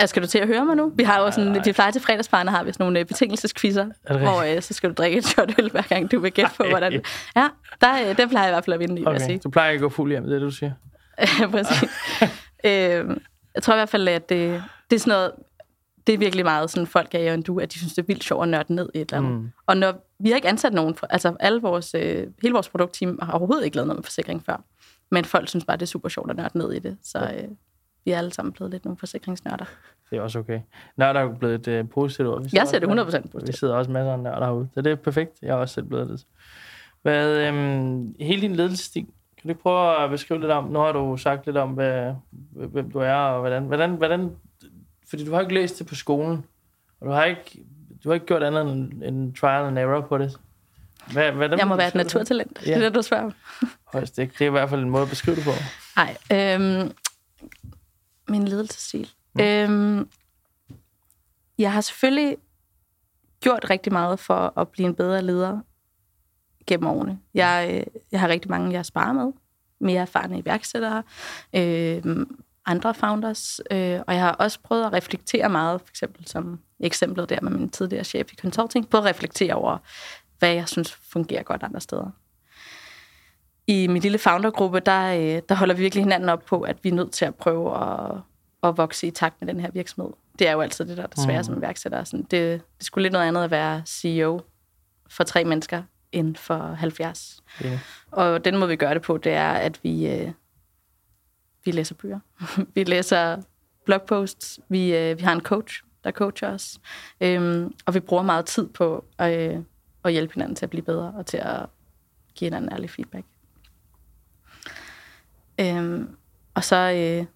Ja, skal du til at høre mig nu? Vi har jo sådan, de plejer til fredagsparne, har vi sådan nogle øh, betingelseskvisser, hvor øh, så skal du drikke et shot øl, hver gang du vil gætte på, hvordan... Ja, der, øh, den plejer jeg i hvert fald at vinde i, okay. sige. Du plejer ikke at gå fuld hjem, det er det, du siger? ja, *laughs* præcis. øh, jeg tror i hvert fald, at det, det er sådan noget, det er virkelig meget sådan, folk er jo du, at de synes, det er vildt sjovt at nørde ned i et eller andet. Mm. Og når vi har ikke ansat nogen, for, altså alle vores, øh, hele vores produktteam har overhovedet ikke lavet noget med forsikring før. Men folk synes bare, det er super sjovt at nørde ned i det. Så øh, vi er alle sammen blevet lidt nogle forsikringsnørder. Det er også okay. Nørder er jo blevet et uh, positivt ord. Jeg ser det 100% positivt. Vi sidder også masser af nørder herude, så det er perfekt. Jeg er også selv blevet det. Hvad, øhm, hele din ledelsesstil, kan du prøve at beskrive lidt om, nu har du sagt lidt om, hvad, hvem du er, og hvordan, hvordan, hvordan, fordi du har ikke læst det på skolen, og du har ikke, du har ikke gjort andet end, end trial and error på det. Hvad, hvordan jeg må være et naturtalent, ja. det er det, du spørger. Højst ikke. Det er i hvert fald en måde at beskrive det på. Nej, øhm, min ledelsesstil. Mm. Øhm, jeg har selvfølgelig gjort rigtig meget for at blive en bedre leder gennem årene. Jeg, jeg har rigtig mange, jeg sparer med. Mere erfarne iværksættere, øh, andre founders, øh, og jeg har også prøvet at reflektere meget, for eksempel som eksemplet der med min tidligere chef i consulting, på at reflektere over, hvad jeg synes fungerer godt andre steder. I min lille foundergruppe, der, øh, der holder vi virkelig hinanden op på, at vi er nødt til at prøve at, at vokse i takt med den her virksomhed. Det er jo altid det, der er det svære mm. som iværksætter. Sådan, det, det skulle lidt noget andet at være CEO for tre mennesker, end for 70. Yeah. Og den måde, vi gør det på, det er, at vi, øh, vi læser bøger. *laughs* vi læser blogposts. Vi, øh, vi har en coach, der coacher os. Øhm, og vi bruger meget tid på at, øh, at hjælpe hinanden til at blive bedre og til at give hinanden ærlig feedback. Øhm, og så øh,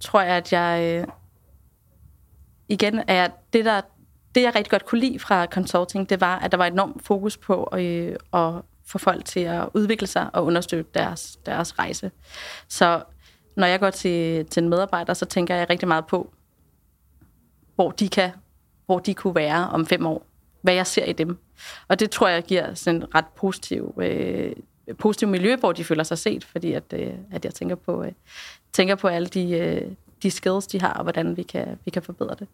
tror jeg, at jeg øh, igen er det, der det, jeg rigtig godt kunne lide fra consulting, det var, at der var enormt fokus på øh, at få folk til at udvikle sig og understøtte deres, deres rejse. Så når jeg går til, til en medarbejder, så tænker jeg rigtig meget på, hvor de kan, hvor de kunne være om fem år. Hvad jeg ser i dem. Og det tror jeg giver sådan en ret positiv, øh, positiv miljø, hvor de føler sig set, fordi at, øh, at jeg tænker på, øh, tænker på alle de, øh, de skills, de har, og hvordan vi kan, vi kan forbedre det.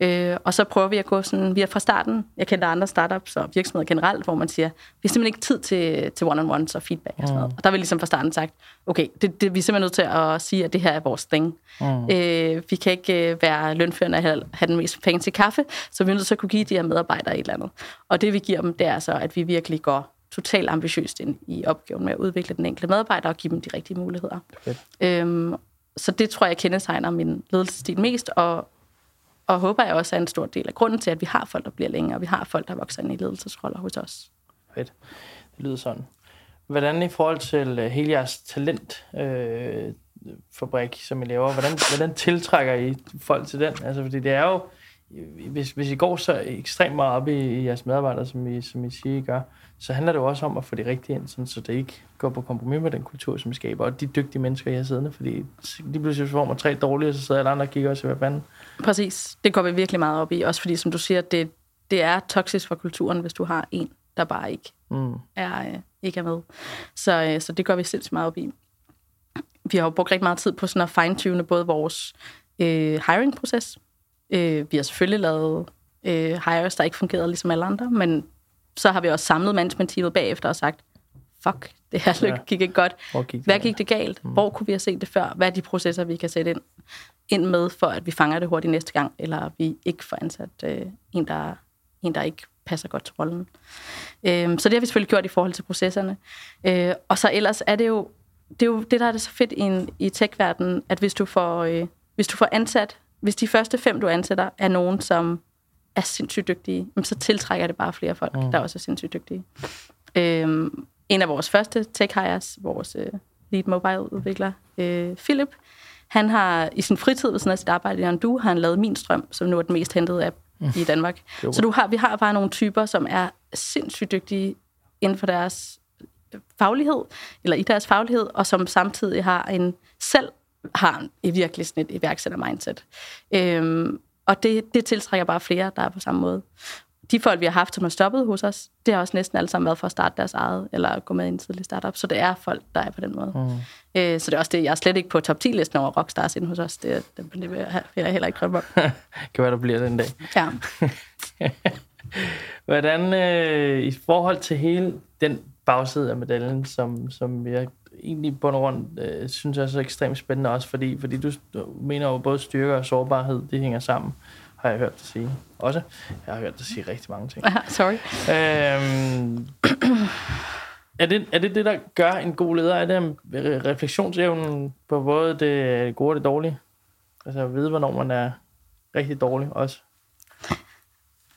Øh, og så prøver vi at gå sådan, vi er fra starten, jeg kender andre startups og virksomheder generelt, hvor man siger, vi har simpelthen ikke tid til, til one-on-ones og feedback og sådan noget. Mm. Og der har vi ligesom fra starten sagt, okay, det, det, vi er simpelthen nødt til at sige, at det her er vores thing. Mm. Øh, vi kan ikke øh, være lønførende og have, have den mest penge til kaffe, så vi er nødt til at kunne give de her medarbejdere et eller andet. Og det vi giver dem, det er så, at vi virkelig går totalt ambitiøst ind i opgaven med at udvikle den enkelte medarbejder og give dem de rigtige muligheder. Okay. Øhm, så det tror jeg kendetegner min ledelsesstil mest, og, og håber jeg også er en stor del af grunden til, at vi har folk, der bliver længere, og vi har folk, der vokser ind i ledelsesroller hos os. Fedt. Det lyder sådan. Hvordan i forhold til øh, hele jeres talentfabrik, øh, som I laver, hvordan, hvordan tiltrækker I folk til den? Altså, fordi det er jo, hvis, hvis I går så ekstremt meget op i, i jeres medarbejdere, som I, som I siger, I gør, så handler det jo også om at få det rigtige ind, sådan, så det ikke går på kompromis med den kultur, som vi skaber, og de dygtige mennesker, jeg har siddende, fordi de pludselig får man tre dårlige, og så sidder alle andre og kigger også, hvad fanden. Præcis. Det går vi virkelig meget op i, også fordi, som du siger, det, det er toksisk for kulturen, hvis du har en, der bare ikke mm. er, øh, ikke er med. Så, øh, så det går vi sindssygt meget op i. Vi har jo brugt rigtig meget tid på sådan at fine-tune både vores øh, hiring-proces. Øh, vi har selvfølgelig lavet øh, hires, der ikke fungerede ligesom alle andre, men så har vi også samlet management-teamet bagefter og sagt, fuck, det her ja. gik ikke godt. Gik Hvad gik det galt? Mm. Hvor kunne vi have set det før? Hvad er de processer, vi kan sætte ind, ind med, for at vi fanger det hurtigt næste gang, eller vi ikke får ansat øh, en, der, en, der ikke passer godt til rollen. Øh, så det har vi selvfølgelig gjort i forhold til processerne. Øh, og så ellers er det jo det, er jo det der er det så fedt i, en, i tech-verdenen, at hvis du, får, øh, hvis du får ansat, hvis de første fem, du ansætter, er nogen, som er sindssygt dygtige, så tiltrækker det bare flere folk, mm. der også er sindssygt dygtige. Øhm, en af vores første tech hires, vores øh, lead mobile udvikler, øh, Philip, han har i sin fritid ved sådan af sit arbejde i Andu, har han lavet Min Strøm, som nu er den mest hentede app mm. i Danmark. Jo. Så du har, vi har bare nogle typer, som er sindssygt dygtige inden for deres faglighed, eller i deres faglighed, og som samtidig har en selv har i virkelig sådan et iværksætter-mindset. Øhm, og det, det tiltrækker bare flere, der er på samme måde. De folk, vi har haft, som har stoppet hos os, det har også næsten alle sammen været for at starte deres eget, eller gå med i en tidlig startup. Så det er folk, der er på den måde. Mm. Øh, så det er også det, jeg er slet ikke på top 10-listen over rockstars inde hos os. Det, det, det vil jeg, vil jeg heller ikke drømme om. *laughs* kan være, der bliver den dag. Ja. *laughs* Hvordan øh, i forhold til hele den bagside af medaljen, som, som jeg egentlig på grund øh, synes jeg er så ekstremt spændende også, fordi, fordi du, du mener jo både styrke og sårbarhed, det hænger sammen, har jeg hørt dig sige. Også. Jeg har hørt dig sige rigtig mange ting. *laughs* Sorry. Øhm, er, det, er det det, der gør en god leder? Er det refleksionsevnen på både det gode og det dårlige? Altså at vide, hvornår man er rigtig dårlig også?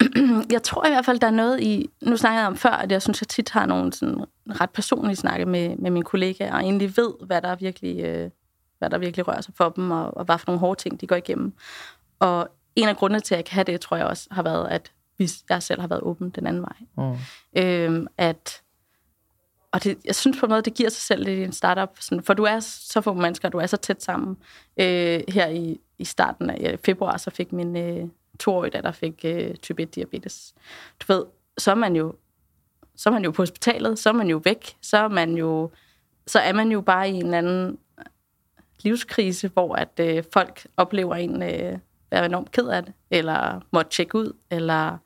*clears throat* jeg tror i hvert fald, der er noget i... Nu snakkede jeg om før, at jeg synes, jeg tit har nogle sådan ret personlige snakke med, med mine kollegaer, og egentlig ved, hvad der virkelig, øh, hvad der virkelig rører sig for dem, og, og hvad for nogle hårde ting, de går igennem. Og en af grundene til, at jeg kan have det, tror jeg også har været, at vi, jeg selv har været åben den anden vej. Mm. Øhm, at, og det, jeg synes på en måde, det giver sig selv lidt i en startup, sådan, for du er så få mennesker, du er så tæt sammen. Øh, her i, i starten af februar, så fik min, øh, toårige datter fik øh, type 1 diabetes. Du ved, så er man jo så er man jo på hospitalet, så er man jo væk, så er man jo, så er man jo bare i en anden livskrise, hvor at øh, folk oplever en øh, være enormt ked af det, eller må tjekke ud, eller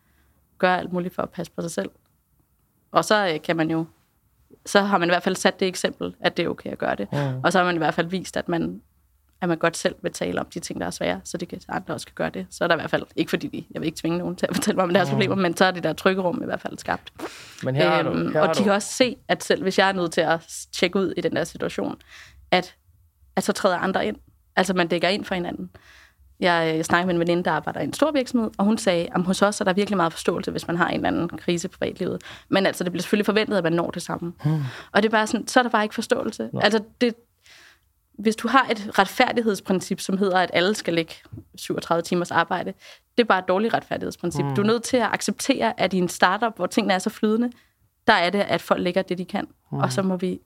gøre alt muligt for at passe på sig selv. Og så øh, kan man jo, så har man i hvert fald sat det eksempel, at det er okay at gøre det. Mm. Og så har man i hvert fald vist, at man, at man godt selv vil tale om de ting, der er svære, så det kan andre også kan gøre det. Så er der i hvert fald, ikke fordi de, jeg vil ikke tvinge nogen til at fortælle mig om deres mm. problemer, men så er det der trykkerum i hvert fald skabt. Men her øhm, du, her og de du. kan også se, at selv hvis jeg er nødt til at tjekke ud i den der situation, at, at så træder andre ind. Altså man dækker ind for hinanden. Jeg, jeg snakkede med en veninde, der arbejder i en stor virksomhed, og hun sagde, at hos os er der virkelig meget forståelse, hvis man har en eller anden krise på privatlivet. Men altså, det bliver selvfølgelig forventet, at man når det samme. Hmm. Og det er bare sådan, så er der bare ikke forståelse. Nå. Altså, det, hvis du har et retfærdighedsprincip, som hedder, at alle skal lægge 37 timers arbejde, det er bare et dårligt retfærdighedsprincip. Hmm. Du er nødt til at acceptere, at i en startup, hvor tingene er så flydende, der er det, at folk lægger det, de kan. Hmm. Og så må vi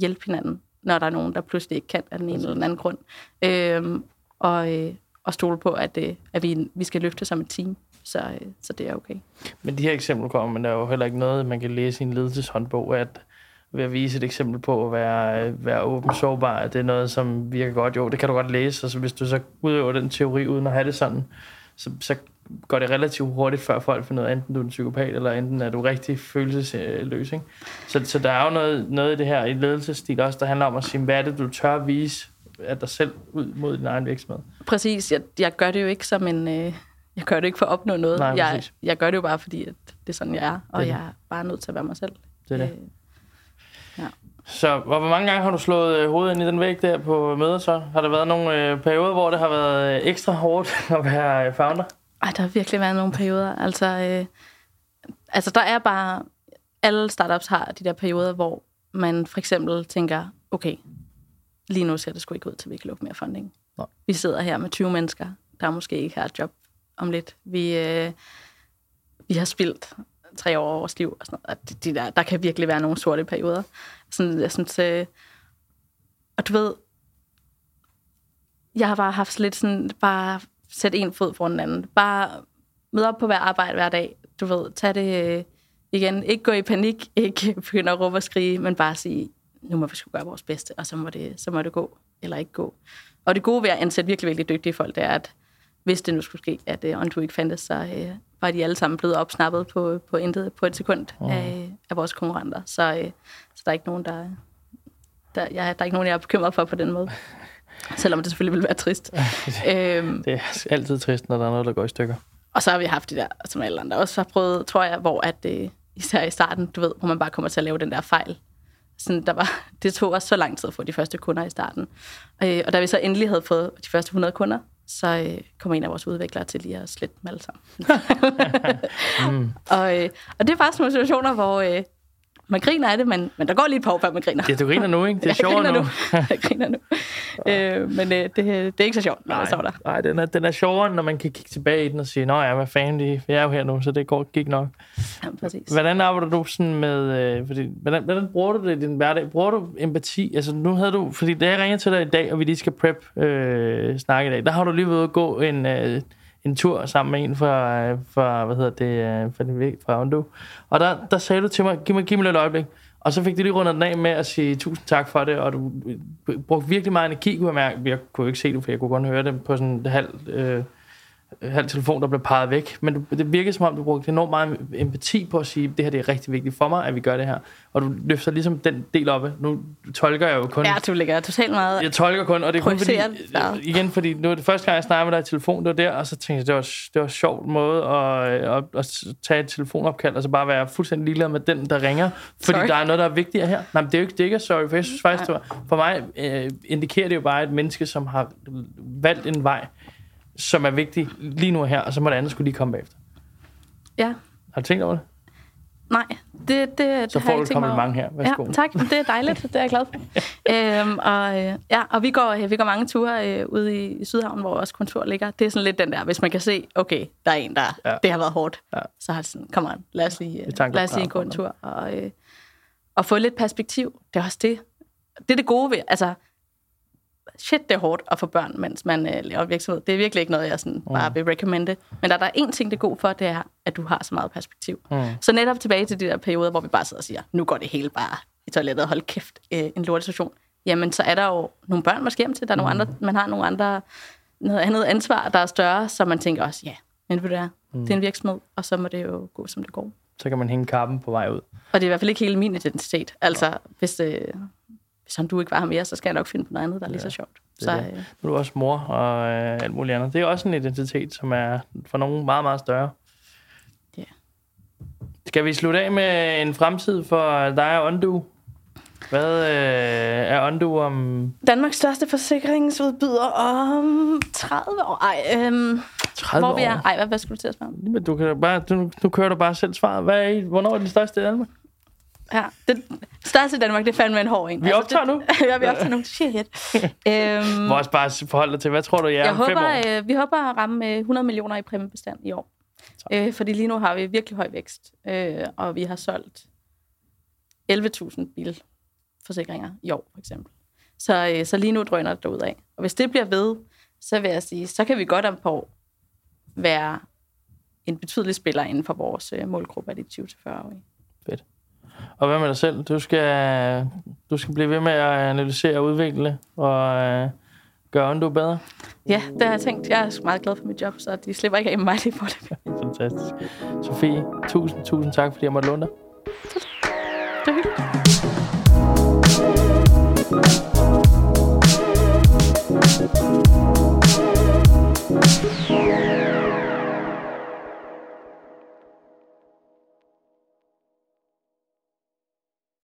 hjælpe hinanden, når der er nogen, der pludselig ikke kan af den ene eller den anden grund. Øhm, og, øh, og stole på, at, øh, at vi, vi skal løfte som et team. Så, øh, så det er okay. Men de her eksempler kommer, men der er jo heller ikke noget, man kan læse i en ledelseshåndbog, at ved at vise et eksempel på at være, være åben sårbar, at det er noget, som virker godt. Jo, det kan du godt læse, og så hvis du så udøver den teori uden at have det sådan, så, så går det relativt hurtigt, før folk finder ud af, enten du er en psykopat, eller enten er du rigtig følelsesløs. Ikke? Så, så der er jo noget, noget i det her i ledelsesstil også, der handler om at sige, hvad er det, du tør at vise af dig selv ud mod din egen virksomhed. Præcis. Jeg, jeg gør det jo ikke som en... Øh, jeg gør det ikke for at opnå noget. Nej, jeg, jeg gør det jo bare, fordi at det er sådan, jeg er. Og det. jeg er bare nødt til at være mig selv. Det er det. Øh, ja. Så hvor mange gange har du slået øh, hovedet ind i den væg der på møder så? Har der været nogle øh, perioder, hvor det har været øh, ekstra hårdt *laughs* at være founder? Ej, der har virkelig været nogle perioder. Altså, øh, altså, der er bare... Alle startups har de der perioder, hvor man for eksempel tænker, okay, lige nu ser det sgu ikke ud til, at vi kan lukke mere funding. Nej. Vi sidder her med 20 mennesker, der måske ikke har et job om lidt. Vi, øh, vi har spildt tre år af vores liv. Og sådan noget. De der, der kan virkelig være nogle sorte perioder. Sådan, jeg synes, øh, og du ved, jeg har bare haft lidt sådan, bare sæt en fod foran den anden. Bare møde op på hver arbejde hver dag. Du ved, tag det øh, igen. Ikke gå i panik, *laughs* ikke begynde at råbe og skrige, men bare sige, nu må vi skulle gøre vores bedste, og så må, det, så må det gå, eller ikke gå. Og det gode ved at ansætte virkelig, virkelig dygtige folk, det er, at hvis det nu skulle ske, at øh, uh, Onto ikke fandtes, så øh, var de alle sammen blevet opsnappet på, på intet på et sekund mm. af, af vores konkurrenter. Så, uh, så der er ikke nogen, der, der, ja, der er ikke nogen, jeg er bekymret for på den måde. *laughs* Selvom det selvfølgelig vil være trist. øhm, *laughs* det er altid trist, når der er noget, der går i stykker. Og så har vi haft det der, som alle andre også har prøvet, tror jeg, hvor at, uh, især i starten, du ved, hvor man bare kommer til at lave den der fejl, sådan, der var, *laughs* det tog også så lang tid at få de første kunder i starten. Øh, og da vi så endelig havde fået de første 100 kunder, så øh, kom en af vores udviklere til lige at slette dem alle sammen. mm. *laughs* *laughs* og, øh, og det er bare sådan nogle situationer, hvor, øh, man griner af det, men, men der går lige et par år, før man griner. Ja, du griner nu, ikke? Det er *laughs* sjovt nu. nu. *laughs* jeg griner nu. øh, men øh, det, det er ikke så sjovt, når nej, jeg står der. Nej, den er, den er sjovere, når man kan kigge tilbage i den og sige, nå ja, hvad fanden, vi er jo her nu, så det går, gik nok. Ja, præcis. Hvordan arbejder du sådan med, øh, fordi, hvordan, hvordan bruger du det i din hverdag? Bruger du empati? Altså nu havde du, fordi da jeg ringer til dig i dag, og vi lige skal prep øh, snakke i dag, der har du lige været at gå en... Øh, en tur sammen med en fra, fra hvad hedder det, øh, fra, den, fra Ondo. Og der, der sagde du til mig, giv mig, giv mig lidt øjeblik. Og så fik du lige rundet den af med at sige tusind tak for det, og du øh, brugte virkelig meget energi, kunne jeg mærke. Jeg kunne ikke se det, for jeg kunne godt høre det på sådan et halvt... Øh, halv telefon, der blev peget væk. Men det virkede som om, du brugte enormt meget empati på at sige, det her det er rigtig vigtigt for mig, at vi gør det her. Og du løfter ligesom den del op. Nu tolker jeg jo kun... Ja, du ligger totalt meget... Jeg tolker kun, og det er kun fordi... Igen, fordi nu er det første gang, jeg snakker med dig i telefon, det var der, og så tænkte jeg, det var, det var en sjov måde at, at, at, tage et telefonopkald, og så bare være fuldstændig ligeglad med den, der ringer. Fordi sorry. der er noget, der er vigtigere her. Nej, men det er jo ikke, det er ikke sorry, for jeg synes faktisk, det var, for mig øh, indikerer det jo bare et menneske, som har valgt en vej, som er vigtig lige nu og her, og så må det andet skulle lige komme bagefter. Ja. Har du tænkt over det? Nej, det, det, så det får du et kompliment her. Værsgo. Ja, tak. Det er dejligt. Det er jeg glad for. *laughs* øhm, og, øh, ja, og vi går, vi går mange ture øh, ude i, Sydhavn, hvor vores kontor ligger. Det er sådan lidt den der, hvis man kan se, okay, der er en, der ja. det har været hårdt. Ja. Så har det sådan, kom on, lad os lige, øh, lad os lige gå en tur. Og, øh, og få lidt perspektiv. Det er også det. Det er det gode ved, altså, shit, det er hårdt at få børn, mens man øh, laver virksomhed. Det er virkelig ikke noget, jeg sådan bare vil recommende. Men der, der er en ting, det er god for, det er, at du har så meget perspektiv. Mm. Så netop tilbage til de der perioder, hvor vi bare sidder og siger, nu går det hele bare i toilettet, og hold kæft, øh, en lortestation. Jamen, så er der jo nogle børn, man skal hjem til. Der er nogle andre, man har nogle andre, noget andet ansvar, der er større, så man tænker også, ja, men ved du hvad, det er en virksomhed, og så må det jo gå, som det går. Så kan man hænge kappen på vej ud. Og det er i hvert fald ikke hele min identitet. Altså, hvis, øh, hvis han du ikke var her mere, så skal jeg nok finde på noget andet, der er lige så sjovt. Så, er øh, Nu er du også mor og øh, alt muligt andet. Det er også en identitet, som er for nogen meget, meget større. Ja. Skal vi slutte af med en fremtid for dig og Undo? Hvad øh, er Undo om Danmarks største forsikringsudbyder om 30 år. Ej, øhm, 30 hvor vi er. år? Ej, hvad, hvad skulle du til at spørge om? Men du kan bare, du, nu kører du bare selv svaret. Hvad er, I- hvornår er den største i Danmark? Ja, det største i Danmark, det er fandme en hård en. Vi optager nu. det, *laughs* ja, vi optager nu. Shit. *laughs* øhm, Må også bare forholde dig til, hvad tror du, jeg er jeg om fem år? håber, øh, vi håber at ramme øh, 100 millioner i præmiebestand i år. Øh, fordi lige nu har vi virkelig høj vækst, øh, og vi har solgt 11.000 bilforsikringer i år, for eksempel. Så, øh, så lige nu drøner det af. Og hvis det bliver ved, så vil jeg sige, så kan vi godt om på være en betydelig spiller inden for vores øh, målgruppe af de 20-40-årige og hvad med dig selv? Du skal, du skal blive ved med at analysere og udvikle og øh, gøre Ondo bedre. Ja, det har jeg tænkt. Jeg er meget glad for mit job, så de slipper ikke af med mig lige på *laughs* det. Fantastisk. Sofie, tusind, tusind tak, fordi jeg måtte låne dig. Det er hyggeligt.